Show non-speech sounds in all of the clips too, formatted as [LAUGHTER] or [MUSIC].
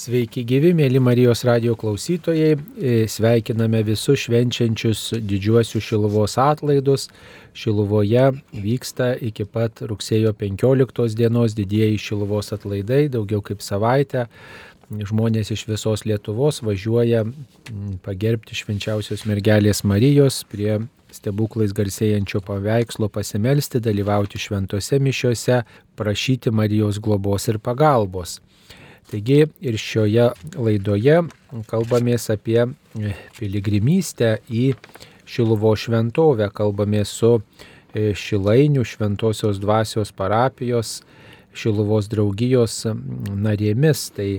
Sveiki gyvi, mėly Marijos radio klausytojai. E, sveikiname visus švenčiančius didžiuosius Šiluvos atlaidus. Šiluvoje vyksta iki pat rugsėjo 15 dienos didieji Šiluvos atlaidai, daugiau kaip savaitę. Žmonės iš visos Lietuvos važiuoja pagerbti švenčiausios mergelės Marijos prie stebuklais garsėjančio paveikslo pasimelsti, dalyvauti šventose mišiuose, prašyti Marijos globos ir pagalbos. Taigi ir šioje laidoje kalbamės apie piligrimystę į Šiluvo šventovę, kalbamės su e, Šilainių šventosios dvasios parapijos Šiluvos draugijos narėmis. Tai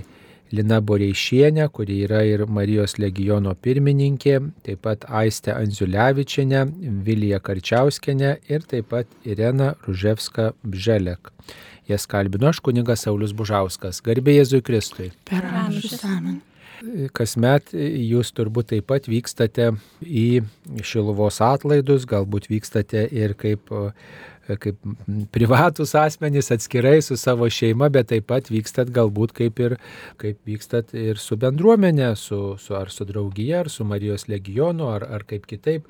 Lina Boreišienė, kuri yra ir Marijos legiono pirmininkė, taip pat Aistė Anziulevičienė, Vilija Karčiauskenė ir taip pat Irena Ruževska Bželek. Jas kalbinu aš kunigas Saulis Bužauskas. Garbė Jėzui Kristui. Per amžius amen. Kasmet jūs turbūt taip pat vykstate į Šiluvos atlaidus, galbūt vykstate ir kaip, kaip privatus asmenys atskirai su savo šeima, bet taip pat vykstat galbūt kaip ir kaip vykstat ir su bendruomenė, su, su, ar su draugija, ar su Marijos legionu, ar, ar kaip kitaip.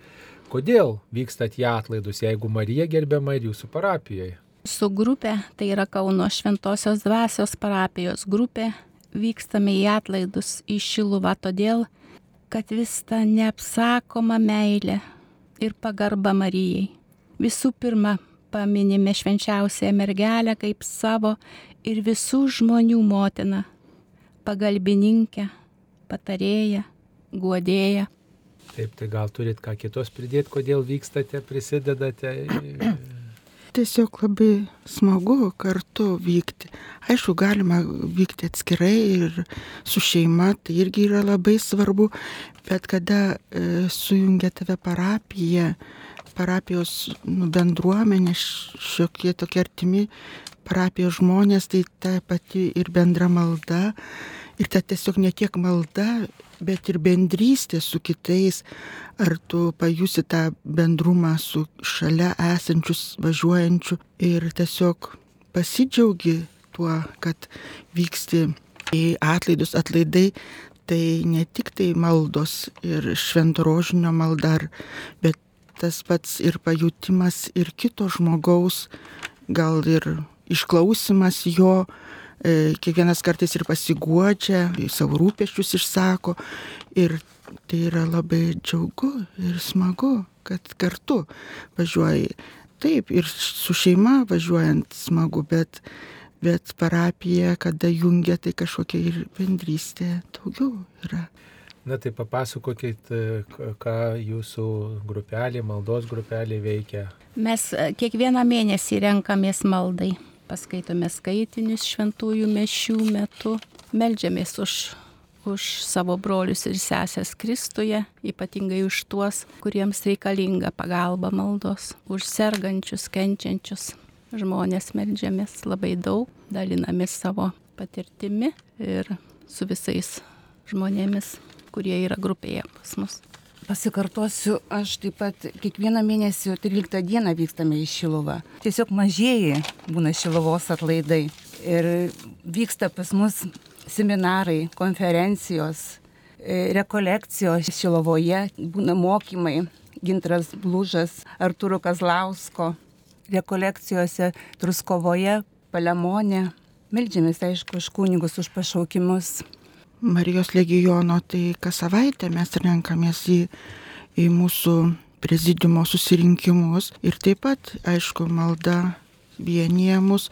Kodėl vykstat į atlaidus, jeigu Marija gerbiama ir jūsų parapijoje? Su grupė, tai yra Kauno Šventojios dvasios parapijos grupė, vykstame į atlaidus į Šiluvą todėl, kad vis ta neapsakoma meilė ir pagarba Marijai. Visų pirma, paminime švenčiausią mergelę kaip savo ir visų žmonių motiną, pagalbininkę, patarėją, guodėją. Taip, tai gal turit ką kitos pridėti, kodėl vykstate, prisidedate tiesiog labai smagu kartu vykti. Aišku, galima vykti atskirai ir su šeima, tai irgi yra labai svarbu, bet kada e, sujungia tave parapija, parapijos nu, bendruomenė, šiokie tokie artimi parapijos žmonės, tai ta pati ir bendra malda, ir ta tiesiog ne tiek malda, bet ir bendrystė su kitais, ar tu pajusi tą bendrumą su šalia esančius važiuojančių ir tiesiog pasidžiaugi tuo, kad vyksti į atlaidus atlaidai, tai ne tik tai maldos ir šventorožinio maldar, bet tas pats ir pajūtimas ir kito žmogaus, gal ir išklausimas jo, kiekvienas kartais ir pasiguodžia, savo rūpeščius išsako ir tai yra labai džiaugu ir smagu, kad kartu važiuoji. Taip, ir su šeima važiuojant smagu, bet, bet parapija, kada jungia, tai kažkokia ir bendrystė daugiau yra. Na tai papasakokit, ką jūsų grupelė, maldos grupelė veikia. Mes e, kiekvieną mėnesį renkamės maldai paskaitome skaitinius šventųjų mešių metu, melžiamės už, už savo brolius ir sesės Kristuje, ypatingai už tuos, kuriems reikalinga pagalba maldos, už sergančius, kenčiančius žmonės melžiamės labai daug, dalinamės savo patirtimi ir su visais žmonėmis, kurie yra grupėje pas mus. Pasikartosiu, aš taip pat kiekvieną mėnesį 13 dieną vykstame į Šiluvą. Tiesiog mažieji būna Šiluvos atlaidai. Ir vyksta pas mus seminarai, konferencijos, e, rekolekcijos Šilovoje, būna mokymai. Gintras Blūžas, Arturo Kazlausko, rekolekcijose Truskovoje, Palemonė. Meldžiamės, aišku, už kunigus, už pašaukimus. Marijos legijono, tai kas savaitę mes renkamės į, į mūsų prezidiumo susirinkimus. Ir taip pat, aišku, malda vienyje mus.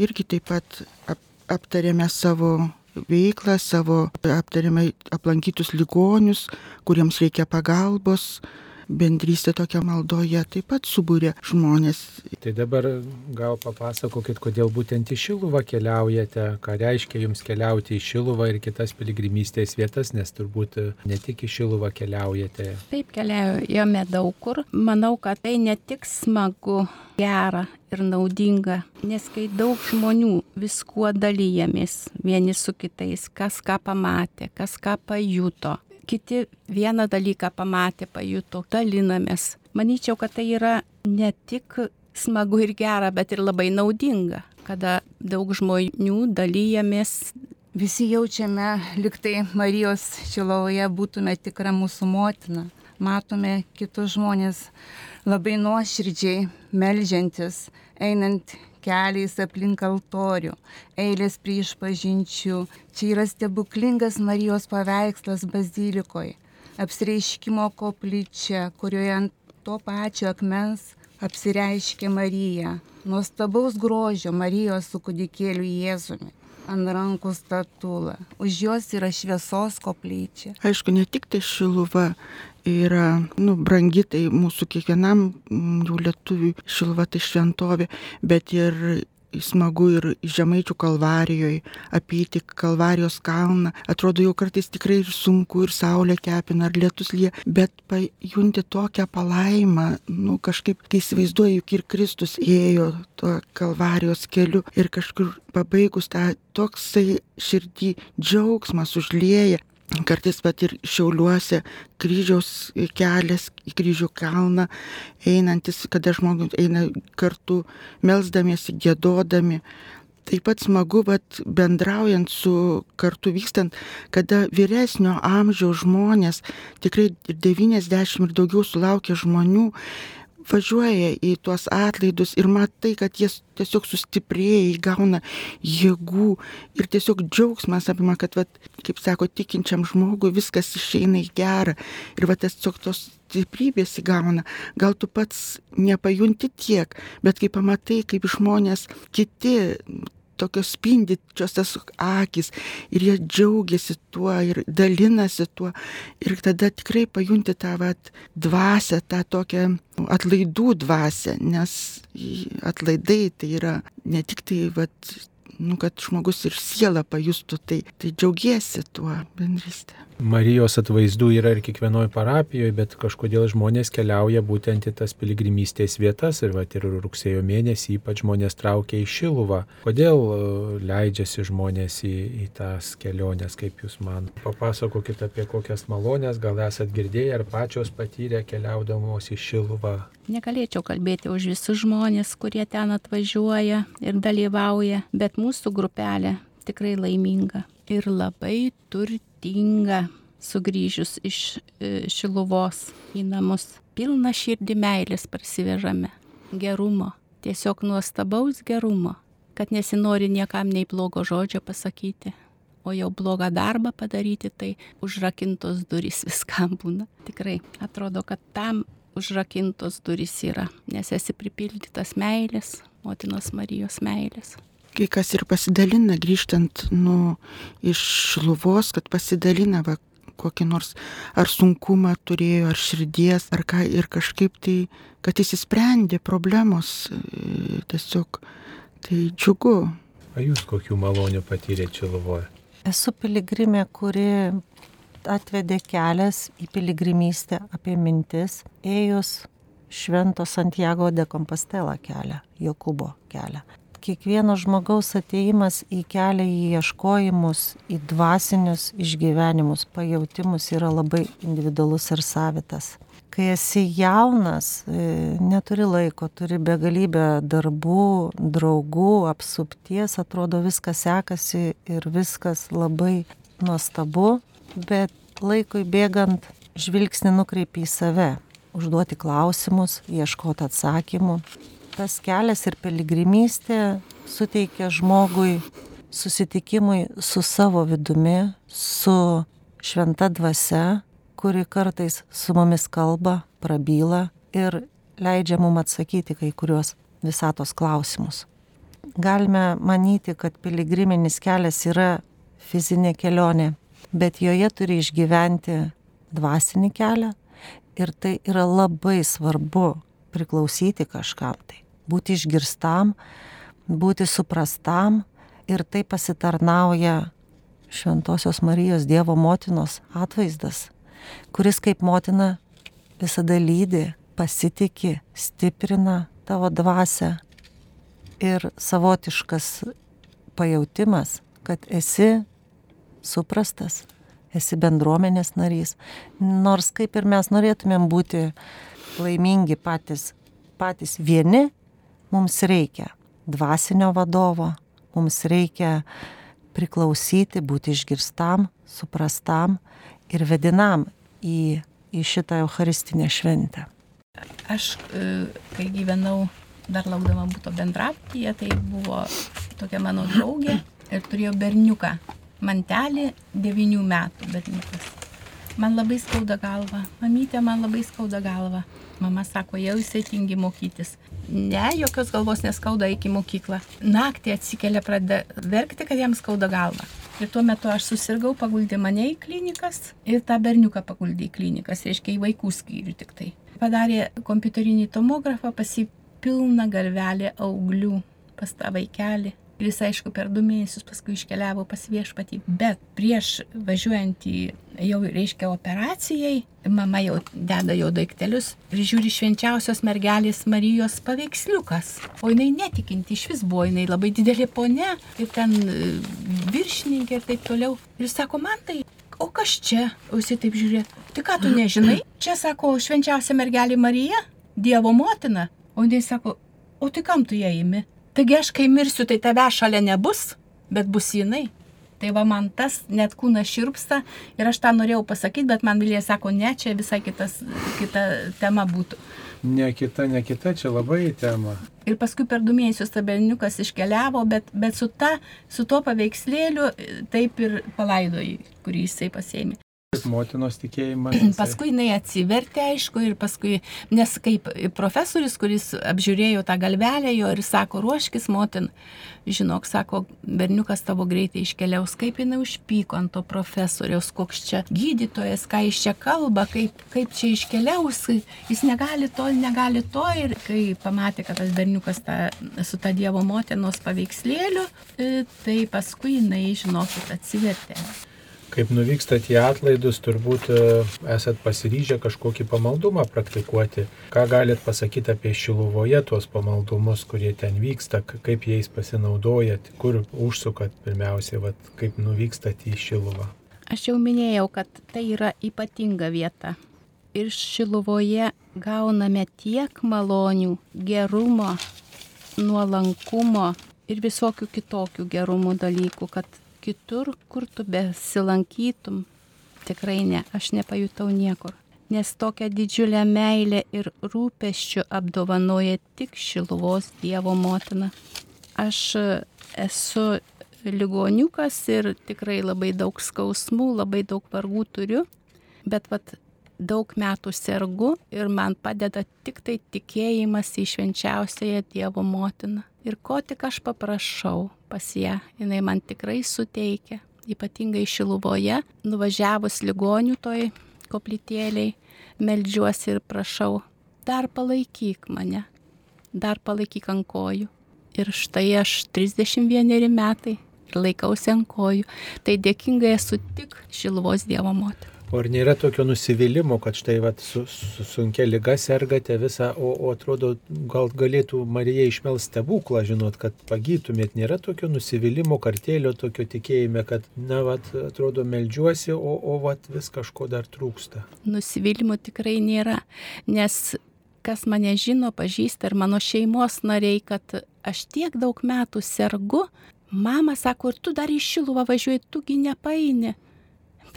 Irgi taip pat ap, aptarėme savo veiklą, savo aptarėme aplankytus ligonius, kuriems reikia pagalbos, bendrystė tokia maldoje taip pat subūrė žmonės. Tai dabar gal papasakokit, kodėl būtent į Šiluvą keliaujate, ką reiškia jums keliauti į Šiluvą ir kitas piligrimystės vietas, nes turbūt ne tik į Šiluvą keliaujate. Taip keliaujame daug kur. Manau, kad tai ne tik smagu, gera ir naudinga, nes kai daug žmonių viskuo dalyjamės vieni su kitais, kas ką pamatė, kas ką pajuto, kiti vieną dalyką pamatė, pajuto, dalinamės. Manyčiau, kad tai yra ne tik smagu ir gera, bet ir labai naudinga, kada daug žmonių dalyjamės visi jaučiame, liktai Marijos šilovoje būtume tikra mūsų motina. Matome kitus žmonės labai nuoširdžiai melžiantis, einant keliais aplink altorių, eilės prie išpažinčių. Čia yra stebuklingas Marijos paveikslas bazilikoje, apsireiškimo koplyčia, kurioje ant to pačio akmens apsireiškė Marija, nuostabaus grožio Marijos su kūdikėliu Jėzumi ant rankų statulą. Už jos yra šviesos koplyčia. Aišku, ne tik tai šiluva yra, nu, brangi tai mūsų kiekvienam mm, jų lietuviui šiluva tai šventovė, bet ir smagu ir žemaičių kalvarijoje apyti kalvarijos kalną. Atrodo jau kartais tikrai ir sunku, ir saulė kepina, ar lietus lie, bet pajunti tokią palaimą, nu kažkaip, kai įsivaizduoju, juk ir Kristus ėjo tuo kalvarijos keliu ir kažkur pabaigus tą toksai širdį džiaugsmas užlieja Kartais pat ir šiauliuose kryžiaus kelias į kryžių kalną, einantis, kada žmogus eina kartu, melzdamiesi, gėdodami. Taip pat smagu, bet bendraujant su kartu vykstant, kada vyresnio amžiaus žmonės, tikrai 90 ir daugiau sulaukia žmonių, važiuoja į tuos atlaidus ir matai, kad jie tiesiog sustiprėja, įgauna jėgų ir tiesiog džiaugsmas apima, kad, vat, kaip sako, tikinčiam žmogui viskas išeina į gerą ir va tiesiog tos stiprybės įgauna. Gal tu pats nepajunti tiek, bet kai pamatai, kaip žmonės kiti tokios spindyčios tas akis ir jie džiaugiasi tuo ir dalinasi tuo ir tada tikrai pajunti tą vat dvasę, tą tokią atlaidų dvasę, nes atlaidai tai yra ne tik tai vat nu, kad žmogus ir sielą pajustų, tai, tai džiaugiesi tuo bendrystė. Marijos atvaizdų yra ir kiekvienoje parapijoje, bet kažkodėl žmonės keliauja būtent į tas piligrimystės vietas ir, va, ir rugsėjo mėnesį ypač žmonės traukia į Šiluvą. Kodėl e, leidžiasi žmonės į, į tas keliones, kaip jūs man? Papasakokit apie kokias malonės, gal esat girdėję ar pačios patyrę keliaudamos į Šiluvą. Negalėčiau kalbėti už visus žmonės, kurie ten atvažiuoja ir dalyvauja, bet mūsų grupelė tikrai laiminga ir labai turtinga sugrįžus iš e, Šiluvos į namus. Pilna širdį meilės parsivežame, gerumo, tiesiog nuostabaus gerumo, kad nesinori niekam nei blogo žodžio pasakyti, o jau blogą darbą padaryti, tai užrakintos durys [LAUGHS] viskam būna. Tikrai atrodo, kad tam užrakintos durys yra, nes esi pripildytas meilės, motinos Marijos meilės kai kas ir pasidalina, grįžtant nu, iš šluvos, kad pasidalina va, kokį nors ar sunkumą turėjo, ar širdies, ar ką, ir kažkaip tai, kad įsisprendė problemos e, tiesiog. Tai džiugu. O jūs kokių malonių patyrėte Šiluvoje? Esu piligrimė, kuri atvedė kelias į piligrimystę apie mintis, ėjus Švento Santiago de Compostela kelią, Jokūbo kelią kiekvieno žmogaus ateimas į kelią, į ieškojimus, į dvasinius išgyvenimus, pajautimus yra labai individualus ir savitas. Kai esi jaunas, e, neturi laiko, turi begalybę darbų, draugų, apsupties, atrodo viskas sekasi ir viskas labai nuostabu, bet laikui bėgant žvilgsnį nukreipi į save, užduoti klausimus, ieškoti atsakymų tas kelias ir piligrimystė suteikia žmogui susitikimui su savo vidumi, su šventa dvasia, kuri kartais su mumis kalba, prabyla ir leidžia mum atsakyti kai kuriuos visatos klausimus. Galime manyti, kad piligriminis kelias yra fizinė kelionė, bet joje turi išgyventi dvasinį kelią ir tai yra labai svarbu priklausyti kažkam tai būti išgirstam, būti suprastam ir tai pasitarnauja Šventojios Marijos Dievo motinos atvaizdas, kuris kaip motina visada lydi, pasitikė, stiprina tavo dvasę ir savotiškas pajautimas, kad esi suprastas, esi bendruomenės narys. Nors kaip ir mes norėtumėm būti laimingi patys, patys vieni, mums reikia dvasinio vadovo, mums reikia priklausyti, būti išgirstam, suprastam ir vedinam į, į šitą Eucharistinę šventę. Aš, e, kai gyvenau dar laukdama būto bendraptyje, tai buvo tokia mano draugė ir turėjo berniuką, mantelį, devinių metų berniukas. Man labai skauda galva, mamytė man labai skauda galva. Mama sako, jau jisai tingi mokytis. Ne, jokios galvos neskauda iki mokyklą. Naktį atsikelia, pradeda verkti, kad jam skauda galva. Ir tuo metu aš susirgau, paguldė mane į klinikas ir tą berniuką paguldė į klinikas, reiškia į vaikų skyrių tik tai. Padarė kompiuterinį tomografą, pasipilna galvelė auglių pas tą vaikelį. Ir jis, aišku, per du mėnesius paskui iškeliavo pas viešpatį. Bet prieš važiuojant į jau, reiškia, operacijai, mama jau deda jo daiktelius ir žiūri švenčiausios mergelės Marijos paveiksliukas. O jinai netikinti, iš vis buvo, jinai labai didelė ponė ir ten e, viršininkė ir taip toliau. Ir sako, man tai o kas čia? Jisai taip žiūrė, tai ką tu [GASPS] nežinai? Čia sako, švenčiausia mergelė Marija, Dievo motina. O jinai sako, o tai kam tu ją įimi? Taigi aš kai mirsiu, tai tave šalia nebus, bet bus jinai. Tai va man tas net kūnas širpsta ir aš tą norėjau pasakyti, bet man Vilija sako, ne, čia visai kitas, kita tema būtų. Ne kita, ne kita, čia labai į temą. Ir paskui per du mėnesius ta berniukas iškeliavo, bet, bet su, ta, su tuo paveikslėliu taip ir palaidojai, kurį jisai pasėmė. Motinos tikėjimas. [CLEARS THROAT] Jisai... Paskui jinai atsivertė, aišku, ir paskui, nes kaip profesorius, kuris apžiūrėjo tą galvelę jo ir sako, ruoškis motin, žinok, sako, berniukas tavo greitai iškeliaus, kaip jinai užpyko ant to profesoriaus, koks čia gydytojas, ką iš čia kalba, kaip, kaip čia iškeliaus, jis negali to, negali to ir kai pamatė, kad tas berniukas ta, su ta Dievo motinos paveikslėliu, e, tai paskui jinai, žinokit, atsivertė. Kaip nuvykstat į atlaidus, turbūt e, esat pasiryžę kažkokį pamaldumą praktikuoti. Ką galit pasakyti apie Šiluvoje tuos pamaldumus, kurie ten vyksta, kaip jais pasinaudojat, kur užsukat pirmiausiai, vat, kaip nuvykstat į Šiluvą. Aš jau minėjau, kad tai yra ypatinga vieta. Ir Šiluvoje gauname tiek malonių, gerumo, nuolankumo ir visokių kitokių gerumų dalykų, kad kitur, kur tu besilankytum, tikrai ne, aš nepajutau niekur. Nes tokią didžiulę meilę ir rūpeščių apdovanoja tik Šiluvos Dievo motina. Aš esu ligoniukas ir tikrai labai daug skausmų, labai daug vargų turiu, bet vat, daug metų sergu ir man padeda tik tai tikėjimas į švenčiausiąją Dievo motiną. Ir ko tik aš paprašau pas ją, jinai man tikrai suteikia, ypatingai Šiluvoje, nuvažiavus ligonių toj koplytėliai, meldžiuosi ir prašau, dar palaikyk mane, dar palaikyk ant kojų. Ir štai aš 31 metai ir laikausi ant kojų. Tai dėkingai esu tik Šiluvos Dievo motina. O ar nėra tokio nusivylimų, kad štai vat, su, su sunkia lyga sergate visą, o, o atrodo, gal galėtų Marija išmel stebuklą, žinot, kad pagytumėt, nėra tokio nusivylimų, kartėlio tokio tikėjime, kad, na, vat, atrodo, melžiuosi, o, o vat, vis kažko dar trūksta. Nusivylimų tikrai nėra, nes kas mane žino, pažįsta ir mano šeimos nariai, kad aš tiek daug metų sergu, mama sako, ir tu dar į Šiluvą važiuoji, tugi nepaini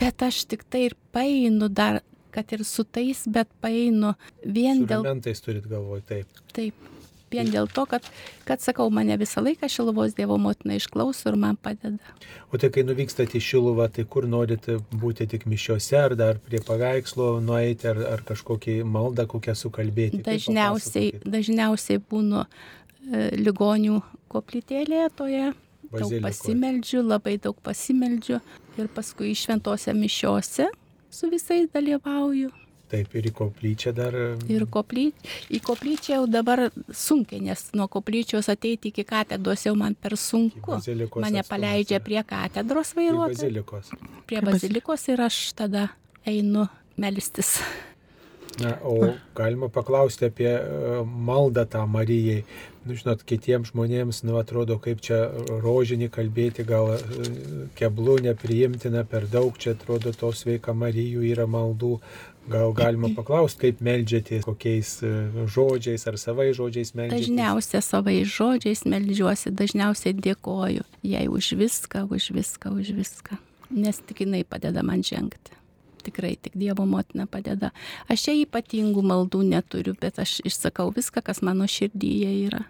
bet aš tik tai ir paeinu dar, kad ir su tais, bet paeinu vien Su dėl... ramentais turit galvoj, taip. Taip, vien dėl to, kad, kad sakau, mane visą laiką Šiluvos Dievo motina išklauso ir man padeda. O tai kai nuvykstate į Šiluvą, tai kur norite būti tik mišiuose, ar dar prie paveikslo nueiti, ar, ar kažkokį maldą kokią sukalbėti? Dažniausiai, dažniausiai būnu e, ligonių koplytėlėje toje. Daug Bazilikoj. pasimeldžiu, labai daug pasimeldžiu ir paskui šventose mišiose su visais dalyvauju. Taip, ir į koplyčią dar. Ir koply, į koplyčią jau dabar sunkiai, nes nuo koplyčios ateiti iki katedros jau man per sunku. bazilikos Mane atstumas paleidžia prie katedros Prie vairuotojo, bazilikos. prie Prie baz- bazilikos ir aš tada einu melstis. Na, o galima paklausti apie e, maldą tą Marijai. Nu, žinot, kitiems žmonėms, nu, atrodo, kaip čia rožinį kalbėti, gal e, keblų, nepriimtina, per daug čia atrodo to sveika Marijų yra maldų. Gal galima paklausti, kaip melžiatės, kokiais e, žodžiais ar savai žodžiais melžiatės? Dažniausiai savai žodžiais melžiuosi, dažniausiai dėkoju jai už viską, už viską, už viską. Nes tik jinai padeda man žengti tikrai tik Dievo motina padeda. Aš čia ypatingų maldų neturiu, bet aš išsakau viską, kas mano širdyje yra.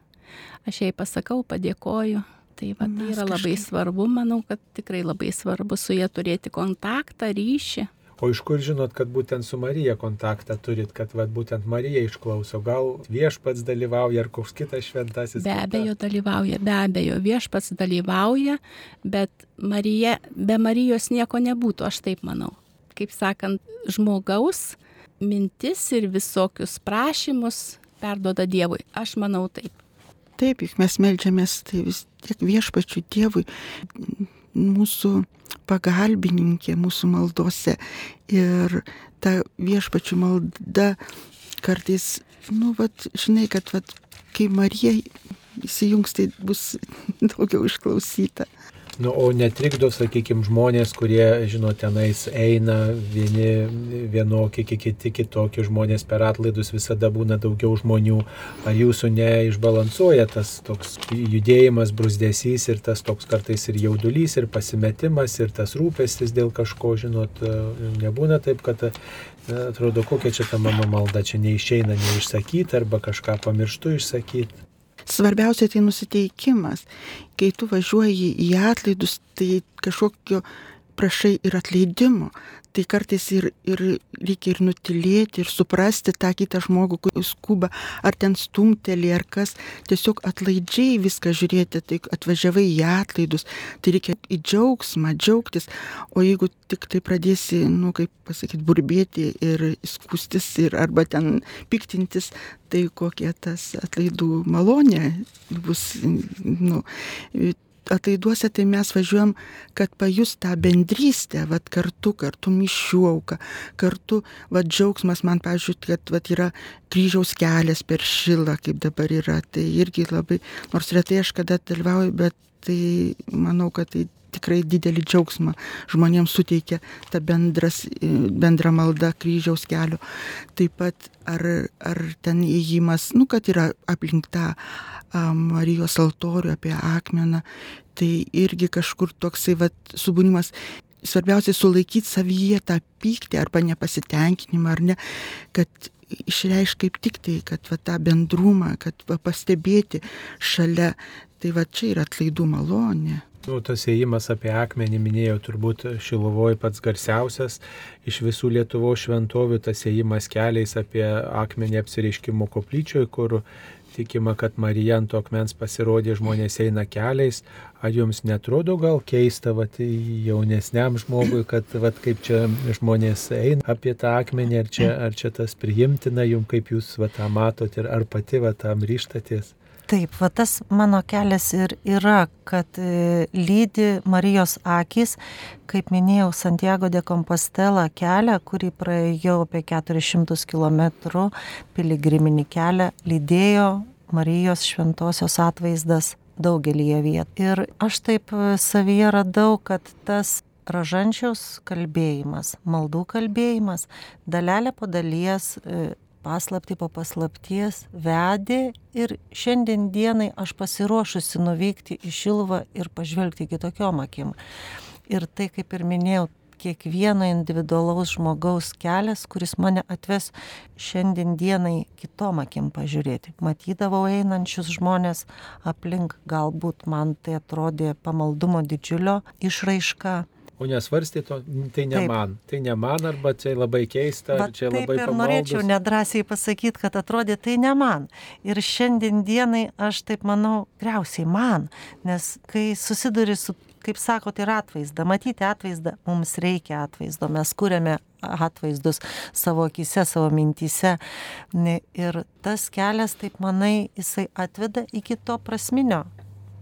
Aš jai pasakau, padėkoju. Tai, va, tai yra labai svarbu, manau, kad tikrai labai svarbu su jie turėti kontaktą, ryšį. O iš kur žinot, kad būtent su Marija kontaktą turit, kad va, būtent Marija išklauso? Gal viešpats dalyvauja ar koks kitas šventasis? Be abejo, dalyvauja, be abejo, viešpats dalyvauja, bet Marija, be Marijos nieko nebūtų, aš taip manau kaip sakant, žmogaus mintis ir visokius prašymus perdoda Dievui. Aš manau taip. Taip, juk mes melžiamės tai vis tiek viešpačių Dievui, mūsų pagalbininkė mūsų maldose. Ir ta viešpačių malda kartais, nu, vat, žinai, kad, vat, kai Marija įsijungs, tai bus [LAUGHS] daugiau išklausyta. Nu, o netrikdo, sakykime, žmonės, kurie, žinot, tenais eina vieni vienokie, kiti kitokie žmonės per atlaidus, visada būna daugiau žmonių. Ar jūsų neišbalansuoja tas toks judėjimas, brusdėsys ir tas toks kartais ir jaudulys, ir pasimetimas, ir tas rūpestis dėl kažko, žinot, nebūna taip, kad atrodo, kokia čia ta mano malda, čia neišeina neišsakyti arba kažką pamirštu išsakyti. Svarbiausia tai nusiteikimas. Kai tu važiuoji į atlaidus, tai kažkokio prašai ir atleidimo. Tai kartais ir, ir reikia ir nutilėti, ir suprasti tą kitą žmogų, kuris skuba, ar ten stumtelį, ar kas, tiesiog atlaidžiai viską žiūrėti, tai atvažiavai į atlaidus, tai reikia į džiaugsmą, džiaugtis, o jeigu tik tai pradėsi, nu, kaip pasakyti, burbėti ir skustis, ir arba ten piktintis, tai kokia tas atlaidų malonė bus, nu, atlaiduose tai mes važiuojam, kad pajus tą bendrystę, vad kartu, kartu mišių auka, kartu, vad džiaugsmas man, pavyzdžiui, kad vad yra kryžiaus kelias per šilą, kaip dabar yra, tai irgi labai, nors retai aš kada dalyvauju, bet tai manau, kad tai tikrai didelį džiaugsmą žmonėms suteikia ta bendras, e, bendra malda kryžiaus kelio. Taip pat ar, ar ten įėjimas, nu, kad yra aplink tą Marijos altorių apie akmeną, tai irgi kažkur toksai vat, subūnimas svarbiausia sulaikyti savyje tą pyktį arba nepasitenkinimą, ar ne, kad išreiškia kaip tik tai, kad va, tą bendrumą, kad va, pastebėti šalia, tai va čia yra atlaidų malonė. Nu, tas ėjimas apie akmenį minėjau turbūt Šilovoje pats garsiausias iš visų Lietuvo šventovių, tas ėjimas keliais apie akmenį apsireiškimo koplyčioje, kur tikima, kad Marija ant akmens pasirodė, žmonės eina keliais. Ar jums netrodo gal keista, vat, jaunesniam žmogui, kad vat, kaip čia žmonės eina apie tą akmenį, ar čia, ar čia tas priimtina jums, kaip jūs vat, tą matot ir ar pati vat, tam ryštatės? Taip, va tas mano kelias ir yra, kad e, lydi Marijos akis, kaip minėjau, Santiago de Compostela kelią, kurį praėjau apie 400 km piligriminį kelią, lydėjo Marijos šventosios atvaizdas daugelį vietų. Ir aš taip e, savyje radau, kad tas ražančiaus kalbėjimas, maldų kalbėjimas, dalelė po dalies e, paslapti po paslapties vedė ir šiandien dienai aš pasiruošusi nuvykti į Šilvą ir pažvelgti kitokiom akim. Ir tai, kaip ir minėjau, kiekvieno individualaus žmogaus kelias, kuris mane atves šiandien dienai kitom akim pažiūrėti. Matydavau einančius žmonės aplink, galbūt man tai atrodė pamaldumo didžiulio išraiška, O nesvarstė to, tai ne taip. man, tai ne man, arba čia labai keista, ar čia labai ir pamaldus. norėčiau nedrasiai pasakyti, kad atrodė tai ne man. Ir šiandien dienai aš taip manau, greiausiai man, nes kai susiduri su, kaip sakote, ir atvaizdą, matyti atvaizdą, mums reikia atvaizdo, mes kūrėme atvaizdus savo akise, savo mintyse. Ir tas kelias, taip manai, jisai atveda iki to prasminio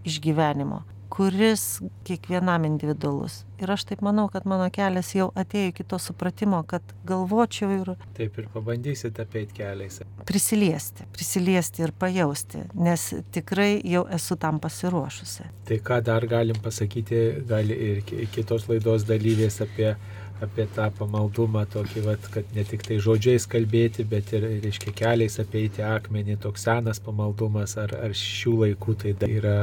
išgyvenimo kuris kiekvienam individualus. Ir aš taip manau, kad mano kelias jau atėjo iki to supratimo, kad galvočiau ir Taip ir pabandysite apeiti keliais. prisiliesti, prisiliesti ir pajausti, nes tikrai jau esu tam pasiruošusi. Tai ką dar galim pasakyti, gali ir ki- kitos laidos dalyvės apie, apie tą pamaldumą, tokį, vat, kad ne tik tai žodžiais kalbėti, bet ir, reiškia, keliais apeiti akmenį, toks senas pamaldumas, ar, ar šių laikų tai yra,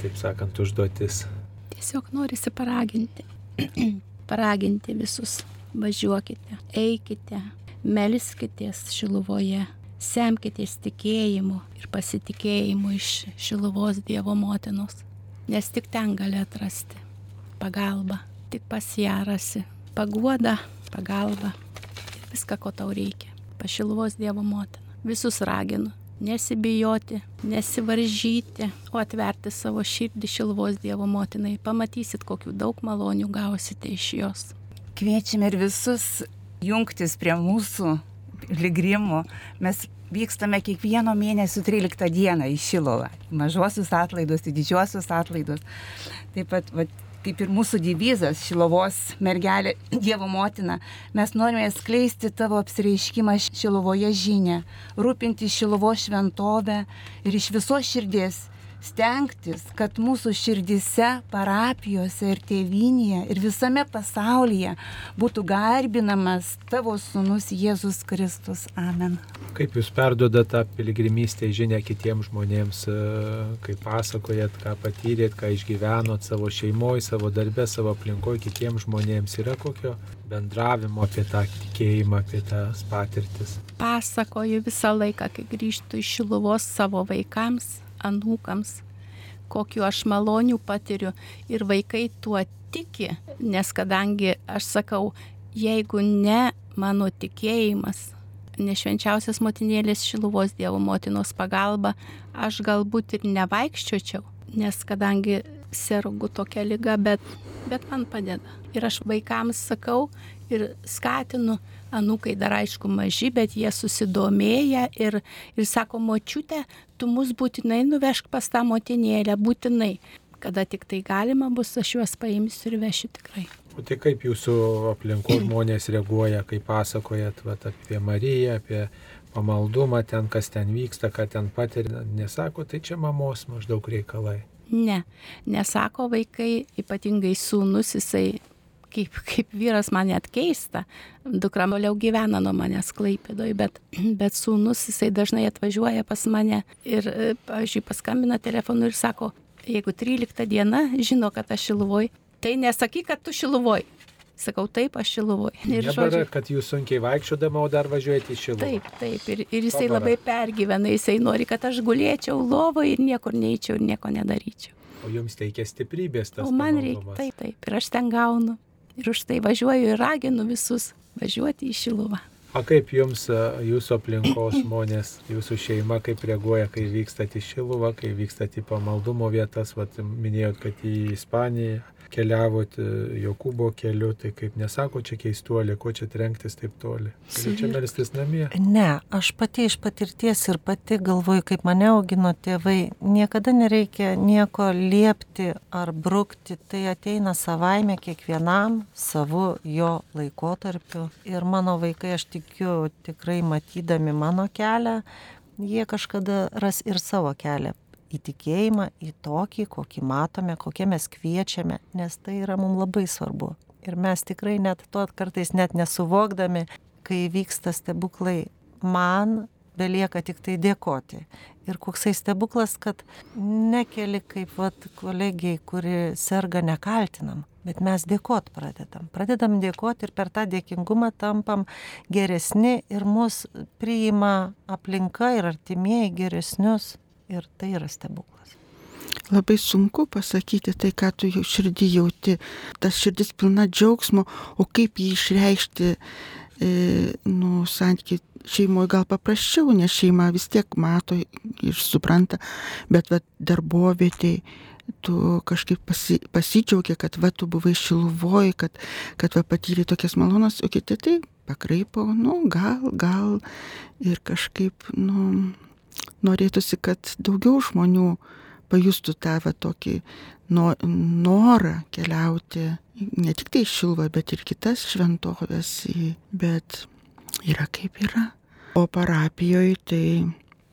taip sakant, užduotis. Tiesiog norisi paraginti. [CLEARS THROAT] paraginti visus. Važiuokite, eikite, melskitės Šiluvoje, semkitės tikėjimu ir pasitikėjimu iš Šiluvos Dievo motinos, nes tik ten gali atrasti pagalbą, tik pas ją rasi paguodą, pagalbą ir viską, ko tau reikia. Pa Šiluvos Dievo motiną. Visus raginu nesibijoti, nesivaržyti, o atverti savo širdį Šiluvos Dievo motinai. Pamatysit, kokių daug malonių gausite iš jos. Kviečiame ir visus jungtis prie mūsų piligrimų. Mes vykstame kiekvieno mėnesio 13 dieną į Šilovą. Mažuosius atlaidus, į didžiuosius atlaidus. Taip pat, va, kaip ir mūsų divizas Šilovos mergelė [CLEARS THROAT] Dievo motina, mes norime skleisti tavo apsireiškimą Šilovoje žinę, rūpinti Šilovos šventovę ir iš visos širdies stengtis, kad mūsų širdise, parapijose ir tėvinėje ir visame pasaulyje būtų garbinamas tavo sunus Jėzus Kristus. Amen. Kaip jūs perdodat tą piligrimystę žinę kitiems žmonėms, e, kaip pasakojat, ką patyrėt, ką išgyvenot savo šeimoje, savo darbę, savo aplinkoje kitiems žmonėms, yra kokio bendravimo apie tą tikėjimą, apie tas patirtis. Pasakoju visą laiką, kai grįžtu iš Šiluvos savo vaikams, anūkams, kokiu aš malonių patiriu ir vaikai tuo tiki, nes kadangi aš sakau, jeigu ne mano tikėjimas, nešvenčiausias motinėlės Šiluvos Dievo motinos pagalba, aš galbūt ir nevaikščiočiau, nes kadangi sergu tokia lyga, bet, bet man padeda. Ir aš vaikams sakau ir skatinu, anūkai dar aišku maži, bet jie susidomėję ir, ir sako, močiute, tu mus būtinai nuvežk pas tą motinėlę, būtinai. Kada tik tai galima bus, aš juos paimsiu ir vešiu tikrai. O tai kaip jūsų aplinkos žmonės reaguoja, kai pasakojat vat, apie Mariją, apie pamaldumą, ten kas ten vyksta, ką ten patiria, nesako, tai čia mamos maždaug reikalai. Ne, nesako vaikai, ypatingai sūnus, jisai kaip, kaip vyras man net keista, dukra toliau gyvena nuo manęs klaipėdoj, bet, bet sūnus jisai dažnai atvažiuoja pas mane ir, e, pavyzdžiui, paskambina telefonu ir sako, jeigu 13 diena žino, kad aš šiluvoj, tai nesakyk, kad tu šiluvoj. Sakau, taip, aš šiluvoj. [LAUGHS] Ir Nebara, žodžiu, kad jūs sunkiai vaikščiodama, o dar važiuojate į šilumą. Taip, taip. Ir, ir jisai Pabara. labai pergyvena, jisai nori, kad aš gulėčiau lovoje ir niekur neįčiau ir nieko nedaryčiau. O jums teikia stiprybės tas. O man reikia, taip, taip. Ir aš ten gaunu. Ir už tai važiuoju ir raginu visus važiuoti į Šiluvą. O kaip jums, a, jūsų aplinkos žmonės, jūsų šeima, kaip reaguoja, kai vykstate į Šiluvą, kai vykstate į pamaldumo vietas, vat, minėjot, kad į Ispaniją keliavot e, Jokūbo keliu, tai kaip nesako čia keistuolė, ko čia trenktis taip toli. Su Čia melstis namie. Ne, aš pati iš patirties ir pati galvoju, kaip mane augino tėvai, niekada nereikia nieko liepti ar brukti, tai ateina savaime kiekvienam savu jo laikotarpiu. Ir mano vaikai, aš tikiu, tikrai matydami mano kelią, jie kažkada ras ir savo kelią į tikėjimą, į tokį, kokį matome, kokie mes kviečiame, nes tai yra mums labai svarbu. Ir mes tikrai net to kartais net nesuvokdami, kai vyksta stebuklai, man belieka tik tai dėkoti. Ir koksai stebuklas, kad nekeli kaip vat, kolegijai, kuri serga, nekaltinam, bet mes dėkot pradedam. Pradedam dėkoti ir per tą dėkingumą tampam geresni ir mus priima aplinka ir artimieji geresnius. Ir tai yra stebuklas. Labai sunku pasakyti tai, ką tu jau širdį jauti. Tas širdis pilna džiaugsmo, o kaip jį išreikšti, e, nu, santykiai šeimoje gal paprasčiau, nes šeima vis tiek mato ir supranta, bet va, darbovietėje tu kažkaip pasi, pasidžiaugi, kad va, tu buvai šiluvoj, kad, kad va, patyrė tokias malonas, o kiti tai pakraipo, nu, gal, gal ir kažkaip, nu, norėtųsi, kad daugiau žmonių pajustų tą va tokį no, norą keliauti ne tik tai šilvą, bet ir kitas šventovės, bet yra kaip yra. O parapijoje tai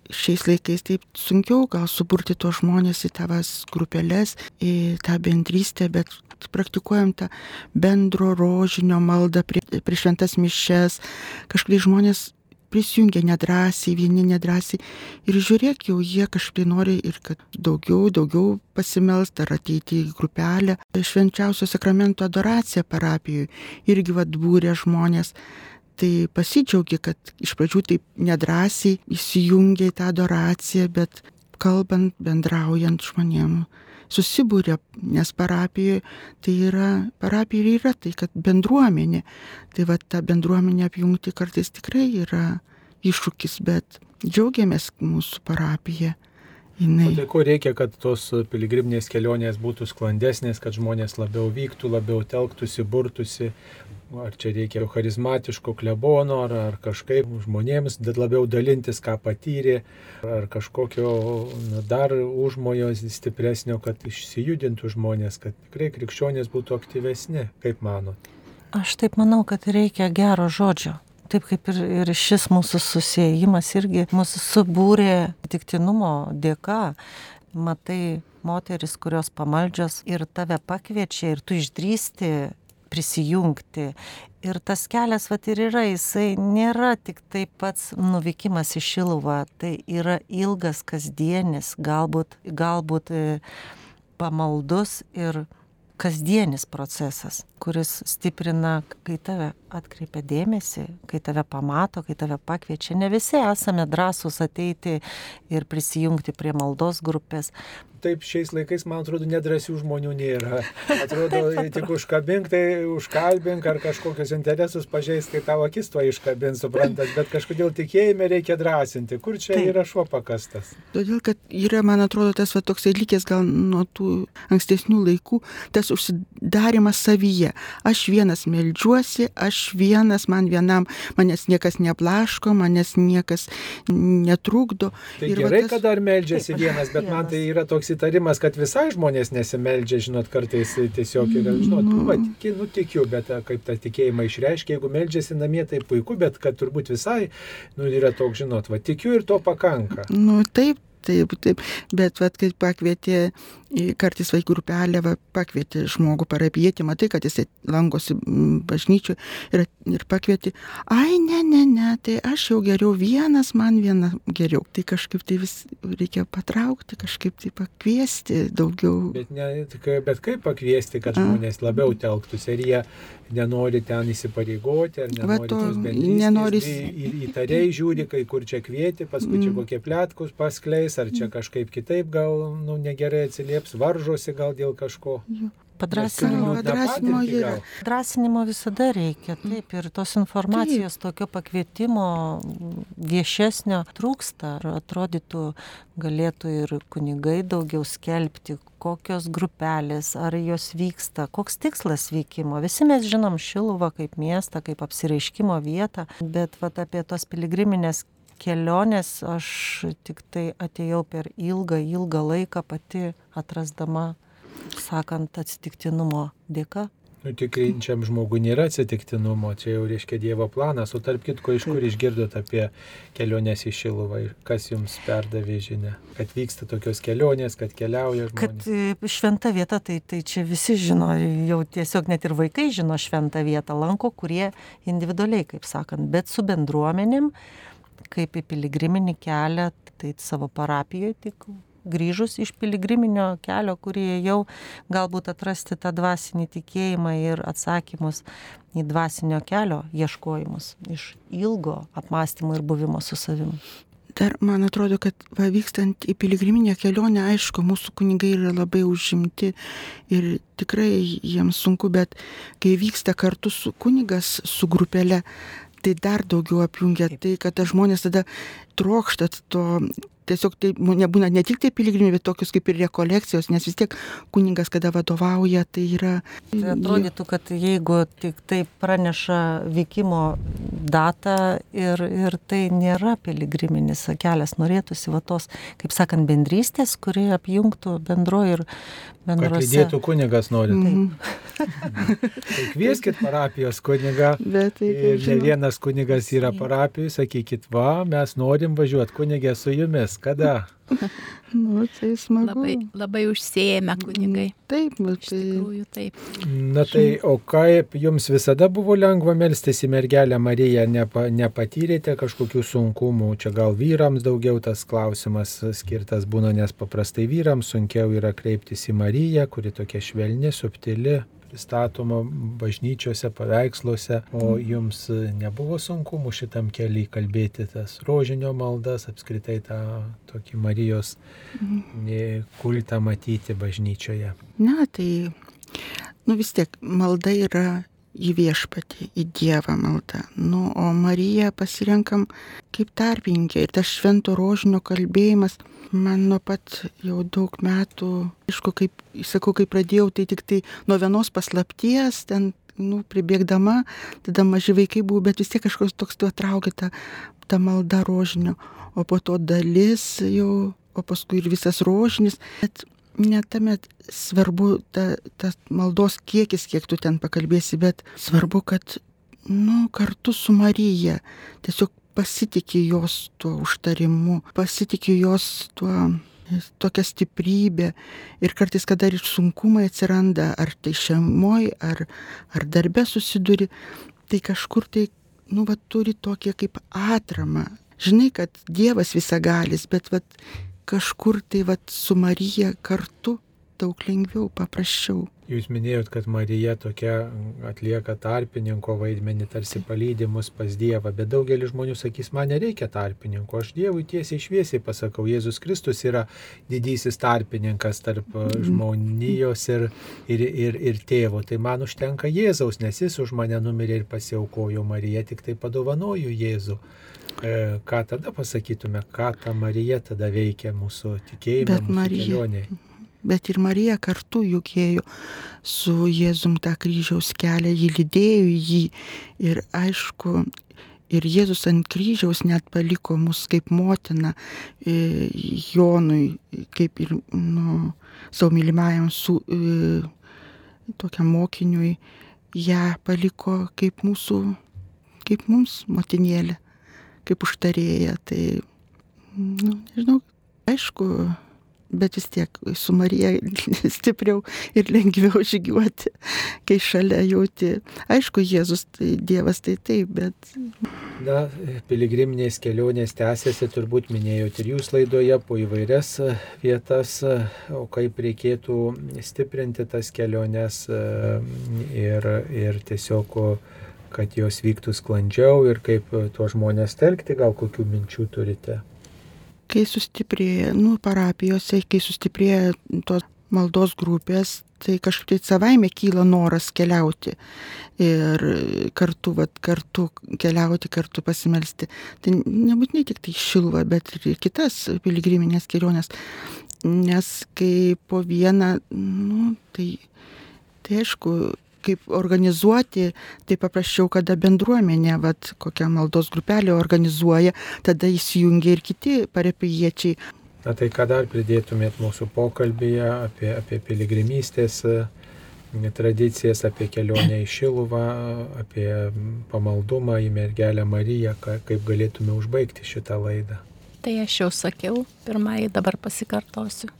šiais laikais taip sunkiau gal suburti tuos žmonės į tavas grupelės, į tą bendrystę, bet praktikuojam tą bendro rožinio maldą prie, prie šventas mišes. Kažkaip žmonės prisijungia nedrasiai, vieni nedrasiai. Ir žiūrėk, jau jie kažkaip nori ir kad daugiau, daugiau pasimelst ar ateiti į grupelę. Švenčiausio sakramento adoracija parapijoje irgi vad būrė žmonės. Tai pasidžiaugi, kad iš pradžių taip nedrasiai įsijungia į tą adoraciją, bet kalbant, bendraujant žmonėm susibūrė, nes parapijoje tai yra, parapija yra tai, kad bendruomenė. Tai va tą bendruomenę apjungti kartais tikrai yra iššūkis, bet džiaugiamės mūsų parapija. Jinai... Tai ko reikia, kad tos piligriminės kelionės būtų sklandesnės, kad žmonės labiau vyktų, labiau telktųsi, burtųsi, ar čia reikia charizmatiško klebono, ar, ar kažkaip žmonėms labiau dalintis, ką patyrė, ar kažkokio na, dar užmojo stipresnio, kad išsijudintų žmonės, kad tikrai krikščionės būtų aktyvesni, kaip manot? Aš taip manau, kad reikia gero žodžio. Taip kaip ir, ir šis mūsų susijimas irgi mūsų subūrė tiktinumo dėka. Matai moteris, kurios pamaldžios ir tave pakviečia ir tu išdrysti prisijungti. Ir tas kelias, va ir yra, jisai nėra tik tai pats nuvykimas į Šiluvą, tai yra ilgas kasdienis, galbūt, galbūt e, pamaldus ir kasdienis procesas, kuris stiprina, kai tave atkreipia dėmesį, kai tave pamato, kai tave pakviečia. Ne visi esame drąsūs ateiti ir prisijungti prie maldos grupės, taip šiais laikais, man atrodo, nedrasių žmonių nėra. Atrodo, [LAUGHS] tik užkabink, tai užkalbink ar kažkokius interesus pažeis, kai tavo akis to iškabint, suprantat, bet kažkodėl tikėjime reikia drąsinti. Kur čia taip. yra šuo pakastas? Todėl, kad yra, man atrodo, tas va, toksai likęs gal nuo tų ankstesnių laikų, tas užsidarimas savyje. Aš vienas melžiuosi, aš vienas, man vienam, manęs niekas neplaško, manęs niekas netrukdo. Tai ir gerai, tas... kad dar melžiasi vienas, bet vienas. man tai yra toks įtarimas, kad visai žmonės nesimeldžia, žinot, kartais tiesiog yra, žinot, nu, va, tiki, nu, tikiu, bet kaip tą tikėjimą išreiškia, jeigu meldžiasi namie, tai puiku, bet kad turbūt visai, nu, yra toks, žinot, va, tikiu ir to pakanka. Nu, taip, taip, taip, bet, va, kai pakvietė kartais vaikų grupelė va, pakvietė žmogų parapietį, matai, kad jis lankosi bažnyčių ir, ir pakvietė, ai, ne, ne, ne, tai aš jau geriau vienas, man viena geriau. Tai kažkaip tai vis reikia patraukti, kažkaip tai pakviesti daugiau. Bet, ne, bet kaip pakviesti, kad žmonės labiau telktųsi, ar jie nenori ten įsipareigoti, ar nenori va, to, nenori... Į, įtariai žiūri, kai kur čia kvieti, paskui mm. čia kokie plėtkus paskleis, ar čia kažkaip kitaip gal nu, negerai atsiliepia atsilieps, varžosi gal dėl kažko. Padrasinimo, padrasinimo, yra. Padrasinimo visada reikia, taip, ir tos informacijos, taip. tokio pakvietimo viešesnio trūksta. Ar atrodytų, galėtų ir kunigai daugiau skelbti, kokios grupelės, ar jos vyksta, koks tikslas vykimo. Visi mes žinom Šiluvą kaip miestą, kaip apsireiškimo vietą, bet vat, apie tos piligriminės kelionės aš tik tai atėjau per ilgą, ilgą laiką pati atrasdama, sakant, atsitiktinumo dėka. Nu, tikrinčiam žmogui nėra atsitiktinumo, čia jau reiškia Dievo planas, o tarp kitko, iš kur išgirdot apie keliones į Šiluvą, kas jums perdavė žinę, kad vyksta tokios kelionės, kad keliauja žmonės. Kad e, šventa vieta, tai, tai čia visi žino, jau tiesiog net ir vaikai žino šventą vietą, lanko, kurie individualiai, kaip sakant, bet su bendruomenėm kaip į piligriminį kelią, tai savo parapijoje tik grįžus iš piligriminio kelio, kurie jau galbūt atrasti tą dvasinį tikėjimą ir atsakymus į dvasinio kelio ieškojimus iš ilgo apmąstymo ir buvimo su savimi. Dar man atrodo, kad va, vykstant į piligriminę kelionę, aišku, mūsų kunigai yra labai užimti ir tikrai jiems sunku, bet kai vyksta kartu su kunigas, su grupelė, tai dar daugiau apjungia tai, kad žmonės tada trokštat to tiesiog tai nebūna ne tik tai piligrimai, bet tokius kaip ir rekolekcijos, nes vis tiek kuningas, kada vadovauja, tai yra... Tai atrodytų, kad jeigu tik tai praneša vykimo datą ir, ir tai nėra piligriminis kelias, norėtųsi va tos, kaip sakant, bendrystės, kuri apjungtų bendro ir Kad bendrose. lydėtų kunigas norit. Mhm. Tai kvieskit parapijos kunigą. Bet tai, Ir ne žinot, vienas kunigas yra parapijai, sakykit, va, mes norim važiuoti, kunigė su jumis, kada? [LAUGHS] nu, tai smagu. Labai, labai užsėmę kunigai. Taip, Iš tai tikrųjų taip. Na tai, o kaip jums visada buvo lengva melstis į mergelę Mariją, Nepa, nepatyrėte kažkokių sunkumų, čia gal vyrams daugiau tas klausimas skirtas būna, nes paprastai vyrams sunkiau yra kreiptis į Mariją, kuri tokia švelni, subtili, pristatoma bažnyčiose, paveiksluose, o jums nebuvo sunkumų šitam keliui kalbėti tas rožinio maldas, apskritai tą tokį Marijos e, kultą matyti bažnyčioje. Ne, tai, nu vis tiek, malda yra į viešpatį, į Dievą malda. Nu, o Mariją pasirenkam kaip tarpininkė. Ir tas švento rožinio kalbėjimas man nuo pat jau daug metų, aišku, kaip, sakau, kai pradėjau, tai tik tai nuo vienos paslapties, ten, nu, pribėgdama, tada maži vaikai buvo, bet vis tiek kažkoks toks tuo traukia ta, ta malda rožinio. O po to dalis jau, o paskui ir visas rožinis. Bet ne tame svarbu ta, ta maldos kiekis, kiek tu ten pakalbėsi, bet svarbu, kad, nu, kartu su Marija tiesiog pasitikė jos tuo užtarimu, pasitikė jos tuo tokia stiprybė ir kartais, kada ir sunkumai atsiranda, ar tai šeimoje, ar, ar darbe susiduri, tai kažkur tai, nu, va, turi tokie kaip atramą. Žinai, kad Dievas visagalis, bet va, kažkur tai va, su Marija kartu daug lengviau, paprasčiau. Jūs minėjot, kad Marija tokia atlieka tarpininko vaidmenį, tarsi palydimus pas Dievą, bet daugelis žmonių sakys, man nereikia tarpininko, aš Dievui tiesiai šviesiai pasakau, Jėzus Kristus yra didysis tarpininkas tarp žmonijos ir, ir, ir, ir tėvo, tai man užtenka Jėzaus, nes jis už mane numirė ir pasiaukojo Marija, tik tai padovanoju Jėzų. E, ką tada pasakytume, ką ta Marija tada veikia mūsų tikėjime, Bet mūsų Marija- kelionėje? Bet ir Marija kartu juk ėjo su Jėzum tą kryžiaus kelią, jį lydėjo jį. Ir aišku, ir Jėzus ant kryžiaus net paliko mus kaip motina e, Jonui, kaip ir nu, savo mylimajam su e, tokiam mokiniui, ją paliko kaip mūsų, kaip mums motinėlė, kaip užtarėja. Tai, nu, nežinau, aišku, bet vis tiek su Marija [LAUGHS] stipriau ir lengviau žygiuoti, kai šalia jauti. Aišku, Jėzus, tai Dievas tai taip, bet Na, piligriminės kelionės tęsiasi, turbūt minėjote ir jūs laidoje po įvairias e, vietas, e, o kaip reikėtų stiprinti tas keliones e, ir, ir tiesiog, kad jos vyktų sklandžiau ir kaip tuos žmonės telkti, gal kokių minčių turite. Kai sustiprėja, nu, parapijose, kai sustiprėja tos maldos grupės, tai kažkaip tai savaime kyla noras keliauti ir kartu, vat, kartu keliauti, kartu pasimelsti. Tai nebūtinai tik tai šilva, bet ir kitas piligriminės kelionės. Nes kai po vieną, nu, tai, tai aišku, kaip organizuoti, tai paprasčiau, kada bendruomenė, vat, kokią maldos grupelę organizuoja, tada įsijungia ir kiti parapijiečiai. Na tai ką dar pridėtumėt mūsų pokalbėje apie, apie piligrimystės e, tradicijas, apie kelionę į Šiluvą, apie pamaldumą į mergelę Mariją, kaip galėtume užbaigti šitą laidą. Tai aš jau sakiau, pirmąjį dabar pasikartosiu.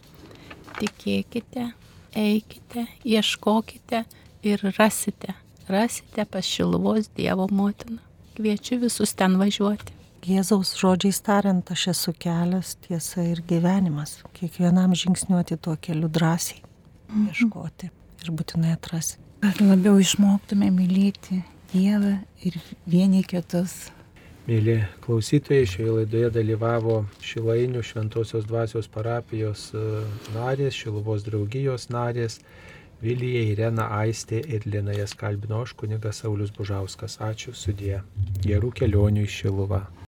Tikėkite, eikite, ieškokite ir rasite. Rasite pas Šiluvos Dievo motiną. Kviečiu visus ten važiuoti. Jėzaus žodžiais tariant, aš esu kelias, tiesa ir gyvenimas. Kiekvienam žingsniuoti tuo keliu drąsiai, ieškoti ir būtinai atrasti. Kad labiau išmoktume mylėti Dievą ir vieni kitus. Mėly klausytojai, šioje laidoje dalyvavo Šilainių Šventojios dvasios parapijos e, narės, Šiluvos draugijos narės, Vilija, Irena, Aistė ir Lina jas kalbino aš, kunigas Saulis Bužauskas. Ačiū sudie. Gerų kelionių į Šiluvą.